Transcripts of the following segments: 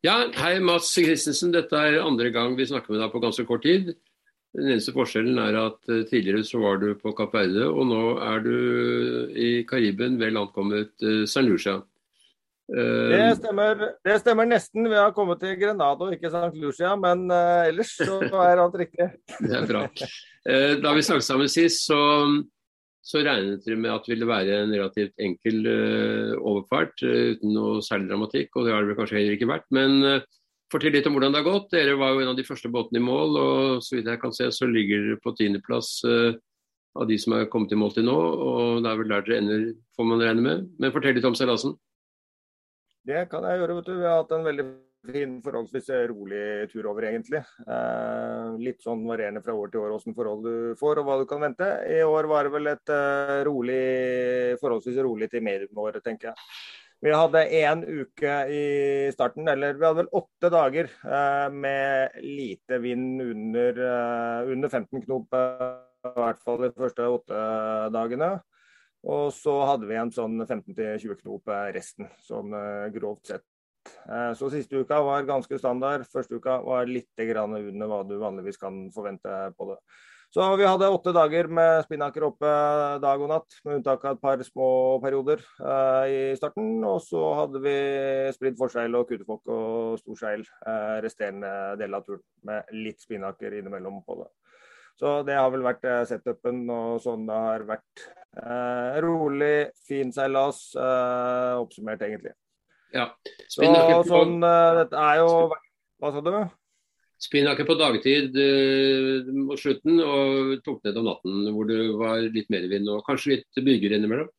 Ja, hei Mats Christensen. Dette er andre gang vi snakker med deg på ganske kort tid. Den eneste forskjellen er at eh, tidligere så var du på Kapp Verde, og nå er du i Kariben vel ankommet St. San Lucia. Uh, det, stemmer, det stemmer nesten. Vi har kommet til Grenado, ikke St. Lucia, men ellers så er alt riktig. det er bra. da vi snakket sammen sist, så så regnet dere med at det ville være en relativt enkel uh, overfart uh, uten noe særlig dramatikk, og det har det kanskje heller ikke vært. Men uh, fortell litt om hvordan det har gått. Dere var jo en av de første båtene i mål, og så vidt jeg kan se så ligger dere på tiendeplass av de som er kommet i mål til nå. og Det er vel der dere ender, får man regne med. Men fortell litt om seilasen. Det kan jeg gjøre. vet du. Vi har hatt en veldig fin, forholdsvis rolig tur over, egentlig. Eh, litt sånn varierende fra år til år hvordan forhold du får og hva du kan vente. I år var det vel et uh, rolig, forholdsvis rolig til mediumår, tenker jeg. Vi hadde én uke i starten, eller vi hadde vel åtte dager eh, med lite vind under, eh, under 15 knop, i hvert fall de første åtte dagene. Og så hadde vi en sånn 15-20 knop resten, sånn eh, grovt sett. Eh, så siste uka var ganske standard. Første uka var litt under hva du vanligvis kan forvente på det. Så vi hadde åtte dager med spinnaker oppe dag og natt, med unntak av et par små perioder eh, i starten. Og så hadde vi spridd forseil og kutefokk og storseil eh, resterende del av turen, med litt spinnaker innimellom på det. Så det har vel vært uh, setupen og sånn det har vært. rolig, fin seilas, oppsummert egentlig. Ja. Så, sånn, uh, dette er jo Hva sa du? Spinnaker på dagtid uh, mot slutten og tok ned om natten, hvor det var litt mer vind og kanskje litt byger innimellom?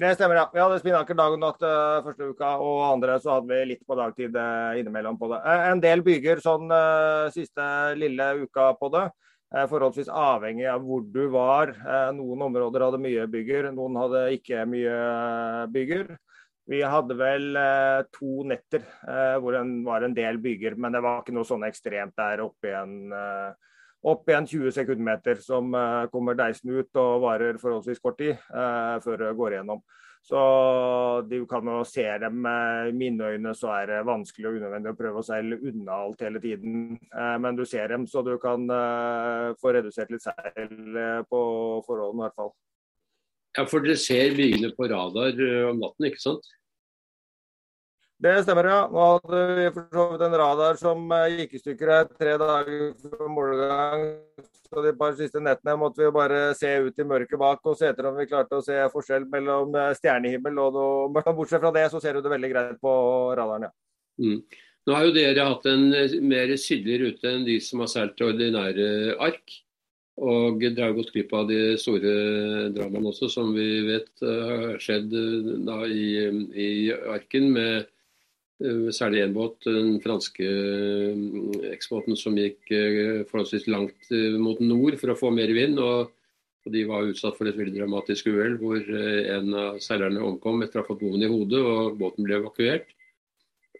Det stemmer, ja. Vi hadde spinnaker dag og natt uh, første uka, og andre så hadde vi litt på dagtid uh, innimellom på det. Uh, en del byger sånn siste lille uka på det. Forholdsvis avhengig av hvor du var. Noen områder hadde mye bygger, noen hadde ikke mye bygger. Vi hadde vel eh, to netter eh, hvor det var en del byger, men det var ikke noe sånn ekstremt der oppe igjen. Eh, opp igjen 20 sekundmeter som eh, kommer deisende ut og varer forholdsvis kort tid eh, før det går igjennom. Så du kan jo se dem med mine øyne, så er det vanskelig og unødvendig å prøve å seile unna alt hele tiden. Eh, men du ser dem, så du kan få redusert litt seil på forholdene i hvert fall. Ja, for dere ser bygene på radar om natten, ikke sant? Det stemmer, ja. Nå hadde vi for så vidt en radar som eh, gikk i stykker tre dager før målgang. Så de par siste nettene måtte vi bare se ut i mørket bak og se etter om vi klarte å se forskjell mellom eh, stjernehimmel og noe. Bortsett fra det så ser du det veldig greit på radaren, ja. Mm. Nå har jo dere hatt en eh, mer sydlig rute enn de som har seilt ordinære ark. Og dere har gått glipp av de store dramaene også, som vi vet har skjedd da i, i arken. med særlig én båt, den franske eh, eksbåten som gikk eh, forholdsvis langt mot nord for å få mer vind. og De var utsatt for et veldig dramatisk uhell hvor en av seilerne omkom etter å ha fått bommen i hodet og båten ble evakuert.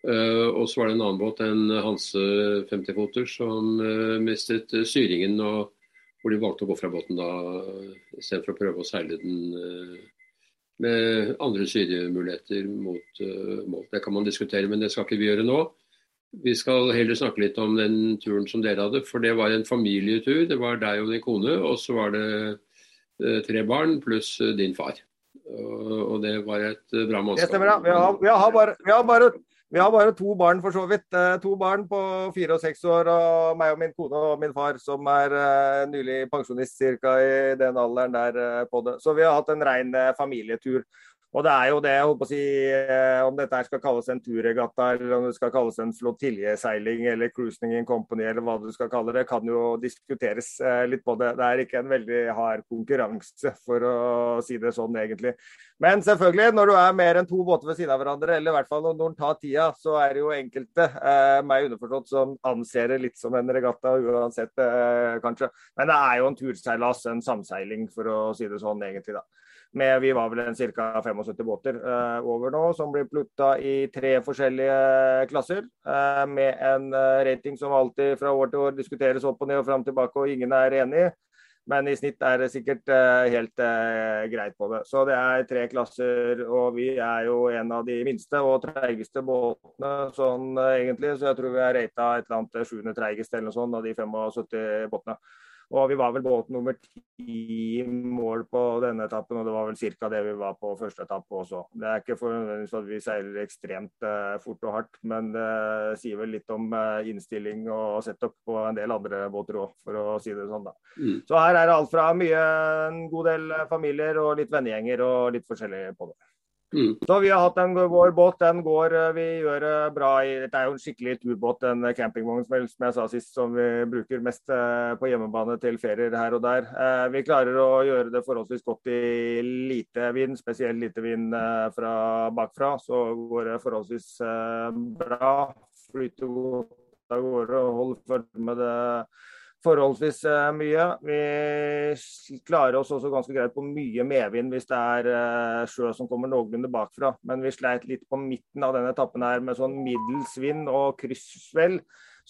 Og så var det en annen båt, en Hanse 50-foter, som mistet styringen. og hvor de valgte å gå fra båten da, istedenfor å prøve å seile den med andre syremuligheter mot uh, mål. Det kan man diskutere, men det skal ikke vi gjøre nå. Vi skal heller snakke litt om den turen som dere hadde, for det var en familietur. Det var deg og din kone, og så var det uh, tre barn pluss uh, din far. og det var et bra mannskap. Det stemmer, ja. Vi har, vi har, bare, vi har bare vi har bare to barn, for så vidt. Eh, to barn på fire og seks år. Og meg og min kone og min far, som er uh, nylig pensjonist ca. i den alderen der uh, på det. Så vi har hatt en rein familietur. Og det er jo det, jeg håper å si, eh, om dette skal kalles en turregatta, eller om det skal kalles en flottiljeseiling eller cruising in company, eller hva du skal kalle det, kan jo diskuteres eh, litt på det. Det er ikke en veldig hard konkurranse, for å si det sånn, egentlig. Men selvfølgelig, når du er mer enn to båter ved siden av hverandre, eller i hvert fall når noen tar tida, så er det jo enkelte, eh, meg underforstått, som anser det litt som en regatta uansett, eh, kanskje. Men det er jo en turseilas, en samseiling, for å si det sånn, egentlig, da. Med, vi var vel en ca. 75 båter uh, over nå, som blir plutta i tre forskjellige klasser. Uh, med en uh, rating som alltid fra år til år diskuteres opp og ned og fram tilbake, og ingen er enig. Men i snitt er det sikkert helt greit på det. Så det er tre klasser, og vi er jo en av de minste og treigeste båtene sånn egentlig. Så jeg tror vi er rata et eller annet sjuende treigeste eller noe sånt av de 75 båtene. Og vi var vel båt nummer ti mål på denne etappen, og det var vel ca. det vi var på første etappe også. Det er ikke for nødvendigvis at vi seiler ekstremt uh, fort og hardt, men det sier vel litt om uh, innstilling og setup på en del andre båter òg, for å si det sånn. da. Mm. Så her er det alt fra mye, en god del familier og litt vennegjenger og litt forskjellig på det. Mm. Så vi har hatt en, vår båt, den går eh, vi gjør det bra i. Dette er jo en skikkelig turbåt, en campingvogn som jeg sa sist, som vi bruker mest eh, på hjemmebane til ferier her og der. Eh, vi klarer å gjøre det forholdsvis godt i lite vind, spesielt lite vind fra bakfra. Så går det forholdsvis bra. Flyter godt av gårde og holder følge med det forholdsvis eh, mye. Vi klarer oss også ganske greit på mye medvind hvis det er eh, sjø som kommer noenlunde bakfra. Men vi sleit litt på midten av denne etappen her med sånn middels vind og kryssvell.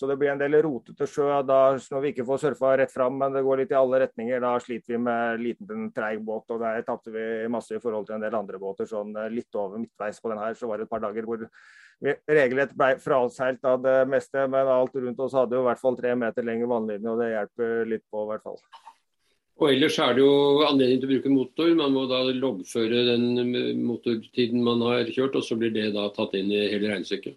Så det blir en del rotete sjø da, når vi ikke får surfa rett fram, men det går litt i alle retninger. Da sliter vi med liten, treig båt, og der tapte vi masse i forhold til en del andre båter. Sånn eh, litt over midtveis på den her, så var det et par dager hvor vi regelrett ble fraseilt av det meste. Men alt rundt oss hadde jo i hvert fall tre meter lengre vannlinje, og det hjelper litt på, i hvert fall. Og Ellers er det jo anledning til å bruke motor. Man må da loggføre den motortiden man har kjørt, og så blir det da tatt inn i hele regnestykket.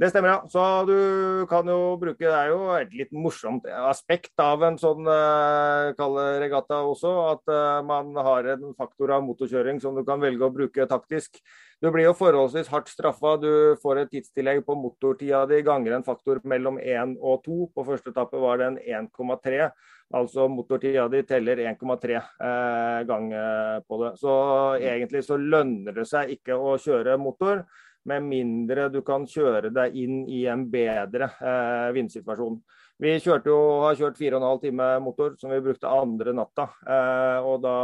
Det stemmer, ja. Så du kan jo bruke Det er jo et litt morsomt aspekt av en sånn uh, regatta også. At uh, man har en faktor av motorkjøring som du kan velge å bruke taktisk. Du blir jo forholdsvis hardt straffa. Du får et tidstillegg på motortida di ganger en faktor mellom 1 og 2. På første etappe var det en 1,3. Altså motortida di teller 1,3 eh, ganger på det. Så egentlig så lønner det seg ikke å kjøre motor med mindre du kan kjøre deg inn i en bedre eh, vindsituasjon. Vi jo, har kjørt 4,5 time motor, som vi brukte andre natta. Eh, og da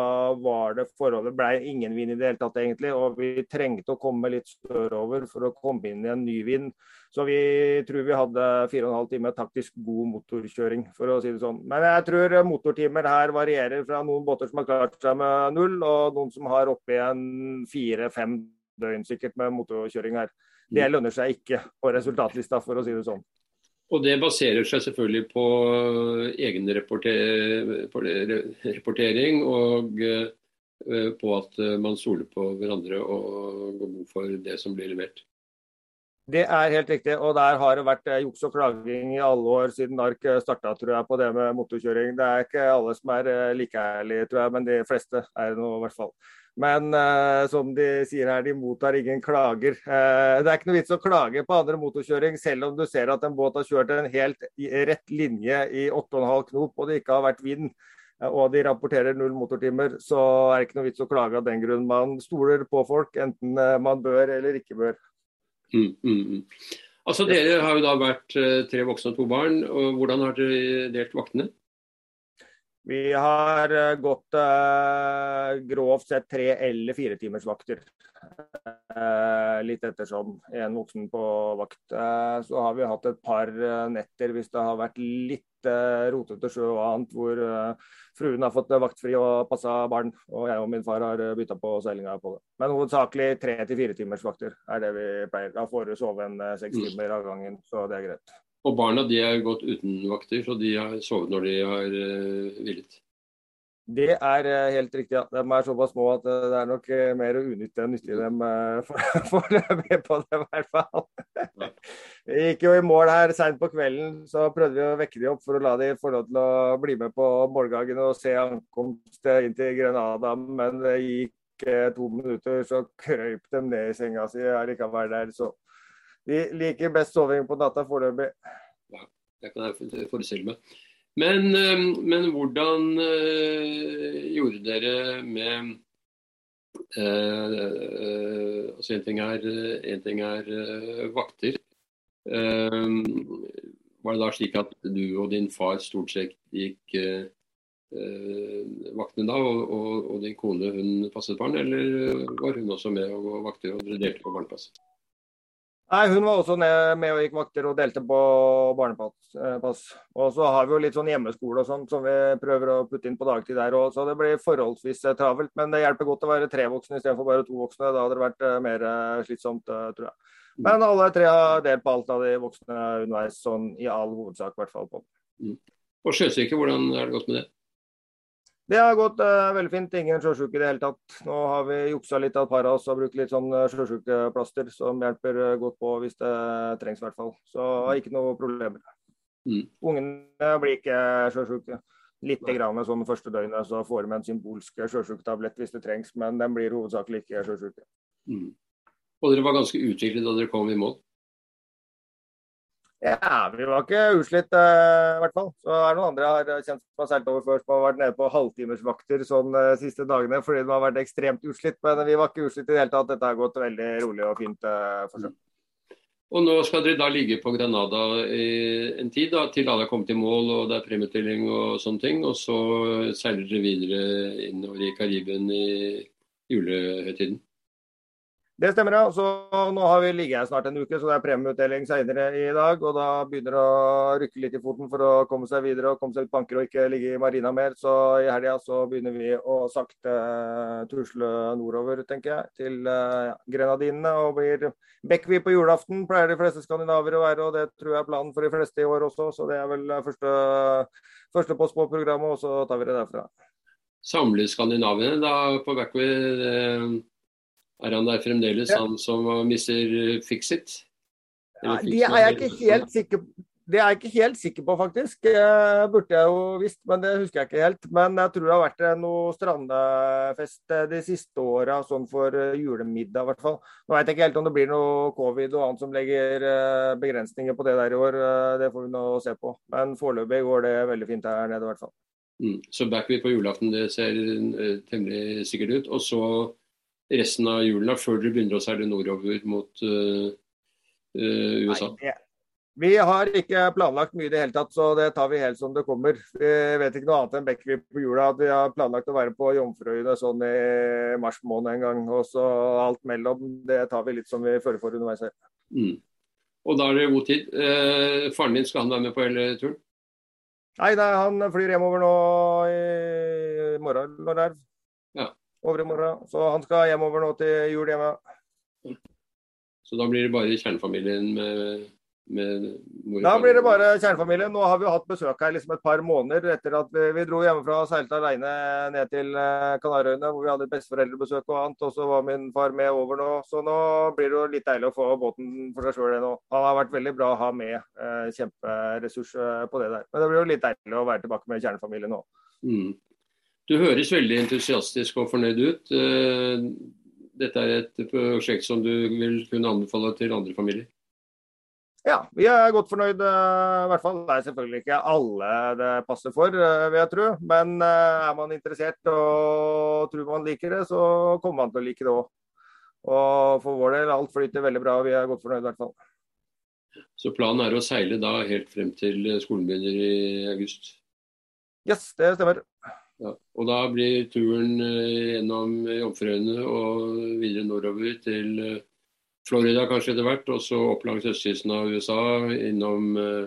var det forholdet ble ingen vind i det hele tatt, egentlig. Og vi trengte å komme litt sørover for å komme inn i en ny vind. Så vi tror vi hadde 4,5 time taktisk god motorkjøring, for å si det sånn. Men jeg tror motortimer her varierer fra noen båter som har klart seg med null, og noen som har oppi en fire-fem døgn sikkert med motorkjøring her. Det mm. lønner seg ikke på resultatlista, for å si det sånn. Og det baserer seg selvfølgelig på egen rapportering og eh, på at man stoler på hverandre og går god for det som blir levert. Det er helt riktig, og der har det vært eh, juks og klaging i alle år siden ARK starta tror jeg, på det med motorkjøring. Det er ikke alle som er eh, like ærlige, tror jeg, men de fleste er det nå i hvert fall. Men uh, som de sier her, de mottar ingen klager. Uh, det er ikke noe vits å klage på andre motorkjøring, selv om du ser at en båt har kjørt en helt rett linje i 8,5 knop og det ikke har vært vind. Uh, og de rapporterer null motortimer, så er det ikke noe vits å klage av den grunn. Man stoler på folk, enten man bør eller ikke bør. Mm, mm, mm. Altså Dere har jo da vært tre voksne og to barn. og Hvordan har dere delt vaktene? Vi har uh, gått uh, grovt sett tre- eller firetimersvakter. Uh, litt ettersom. En voksen på vakt. så har vi hatt et par netter hvis det har vært litt rotete sjø og annet, hvor fruen har fått vaktfri og passa barn. Og jeg og min far har bytta på seilinga på det. Men hovedsakelig tre- til firetimersvakter er det vi pleier. Da får du sove en seks mm. timer av gangen, så det er greit. Og barna de er gått uten vakter, så de har sovet når de har uh, villet. Det er uh, helt riktig. ja. De er såpass små at uh, det er nok mer unyttig enn nyttig dem foreløpig på det, i hvert fall. Vi gikk jo i mål her seint på kvelden, så prøvde vi å vekke dem opp for å la dem få lov til å bli med på målgangen og se ankomst inn til Grenada. Men det gikk to minutter, så krøyp de ned i senga si allikevel der. så de liker best soving på natta foreløpig. Ja, det kan jeg forestille meg. Men, eh, men hvordan uh, gjorde dere med uh, altså En ting er, en ting er vakter. var det da slik at du og din far stort sett gikk vaktene da, og, og, og, din kone hun passet barn, eller var hun også med og vakter og dere delte på barneplasset? Nei, Hun var også med og gikk vakter og delte på barnepass. Og så har vi jo litt sånn hjemmeskole og sånn som vi prøver å putte inn på dagtid der òg. Så det blir forholdsvis travelt. Men det hjelper godt å være tre voksne istedenfor bare to voksne. Da hadde det vært mer slitsomt, tror jeg. Men alle tre har delt på alt av de voksne underveis, sånn i all hovedsak i hvert fall. på. Mm. Og sjøsyke, hvordan er det gått med det? Det har gått uh, veldig fint. Ingen sjøsjuke i det hele tatt. Nå har vi juksa litt av et par av oss og brukt litt sånn uh, sjøsjukeplaster som hjelper uh, godt på hvis det trengs, i hvert fall. Så ikke noe problemer. Mm. Ungene blir ikke sjøsjuke. Litt grann sånn første døgnet så får de en symbolsk sjøsjuketablett hvis det trengs, men den blir hovedsakelig ikke sjøsjuke. Mm. Og dere var ganske utviklet da dere kom i mål? Ja, vi var ikke utslitt uh, i hvert fall. Så er det noen andre jeg har kjent som har seilt over før som har vært nede på halvtimersvakter sånn de uh, siste dagene fordi de har vært ekstremt utslitt. Men vi var ikke utslitt i det hele tatt. Dette har gått veldig rolig og fint uh, seg. Og nå skal dere da ligge på Granada en tid da, til alle har kommet i mål og det er premieutdeling og sånne ting. Og så seiler dere videre innover i Karibien i julehøytiden? Det stemmer, ja. Så nå har vi ligget her snart en uke, så det er premieutdeling senere i dag. Og da begynner det å rykke litt i foten for å komme seg videre og komme seg ut på anker og ikke ligge i marina mer. Så i helga så begynner vi å sakte tusle nordover, tenker jeg, til uh, Grenadinene. Og blir Bekkvi på julaften, pleier de fleste skandinaver å være, og det tror jeg er planen for de fleste i år også. Så det er vel første, første post på programmet, og så tar vi det derfra. Samler skandinavene da på Bekkvi? Er han der fremdeles, ja. han som mister Fixit? Ja, det er jeg ikke helt sikker på. Det er jeg ikke helt sikker på, faktisk. Det burde jeg jo visst, men det husker jeg ikke helt. Men jeg tror det har vært noe strandefest de siste åra, sånn for julemiddag i hvert fall. Nå vet jeg ikke helt om det blir noe covid og annet som legger eh, begrensninger på det der i år. Eh, det får vi nå se på. Men foreløpig går det veldig fint her nede i hvert fall. Mm. Så backbeat på julaften, det ser eh, temmelig sikkert ut. Og så resten av julen, før dere begynner å seile nordover mot uh, uh, USA? Nei, vi har ikke planlagt mye i det hele tatt, så det tar vi helt som det kommer. Vi vet ikke noe annet enn Bekkvik på jula. at Vi har planlagt å være på Jomfruøyene sånn i mars måned en gang. Og så alt mellom, det tar vi litt som vi føler for underveis her. Mm. Og da er det god tid. Eh, faren din, skal han være med på hele turen? Nei, nei, han flyr hjemover nå i morgen når det er over i morgen. Så han skal hjemover nå til jul hjemme. Så da blir det bare kjernefamilien med, med mor Da blir det bare kjernefamilien. Nå har vi hatt besøk her liksom et par måneder etter at vi, vi dro hjemmefra og seilte alene ned til Kanariøyene, Kanarøyene, hvor vi hadde besteforeldrebesøk og annet. Og så var min far med over nå. Så nå blir det jo litt deilig å få båten for seg sjøl nå. Han har vært veldig bra å ha med. Eh, kjemperessurs eh, på det der. Men det blir jo litt deilig å være tilbake med kjernefamilien nå. Mm. Du høres veldig entusiastisk og fornøyd ut. Eh, dette er et prosjekt som du vil kunne anbefale til andre familier? Ja, vi er godt fornøyd. Eh, I hvert fall det er selvfølgelig ikke alle det passer for, eh, vil jeg tro. Men er man interessert og tror man liker det, så kommer man til å like det òg. Og for vår del, alt flyter veldig bra. Vi er godt fornøyd i hvert fall. Så planen er å seile da helt frem til skolen begynner i august? Yes, det stemmer. Ja, og da blir turen eh, gjennom Jomfruøyene og videre nordover til eh, Florida kanskje etter hvert, og så opp langs østkysten av USA, innom eh,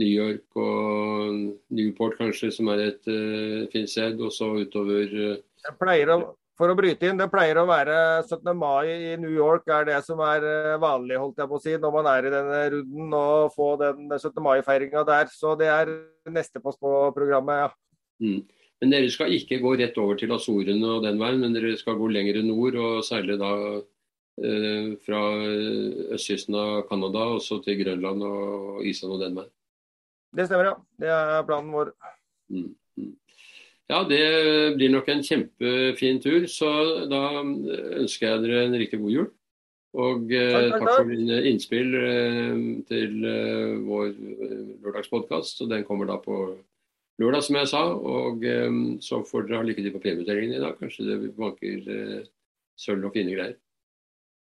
New York og Newport kanskje, som er et uh, fint sted, og så utover å, For å bryte inn, det pleier å være 17. mai i New York er det som er vanlig, holdt jeg på å si, når man er i denne runden og få den 17. mai-feiringa der. Så det er neste post på programmet, ja. Mm. Men dere skal ikke gå rett over til Azorene og den veien, men dere skal gå lenger nord og seile da eh, fra østkysten av Canada og så til Grønland og Island og den veien. Det stemmer, ja. Det er planen vår. Mm, mm. Ja, det blir nok en kjempefin tur. Så da ønsker jeg dere en riktig god jul. Og eh, takk, takk, takk, for dine innspill eh, til eh, vår eh, lørdagspodkast. Den kommer da på lørdag, som jeg sa. Og um, så får dere ha lykke til på premieutdelingen i dag. Kanskje det banker uh, sølv og fine greier.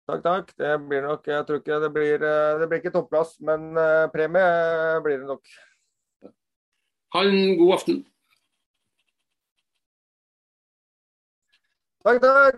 Takk, takk. Det blir nok Jeg tror ikke det blir eh, Det blir ikke topplass, men uh, premie blir det nok. Ha en god aften. Takk, takk.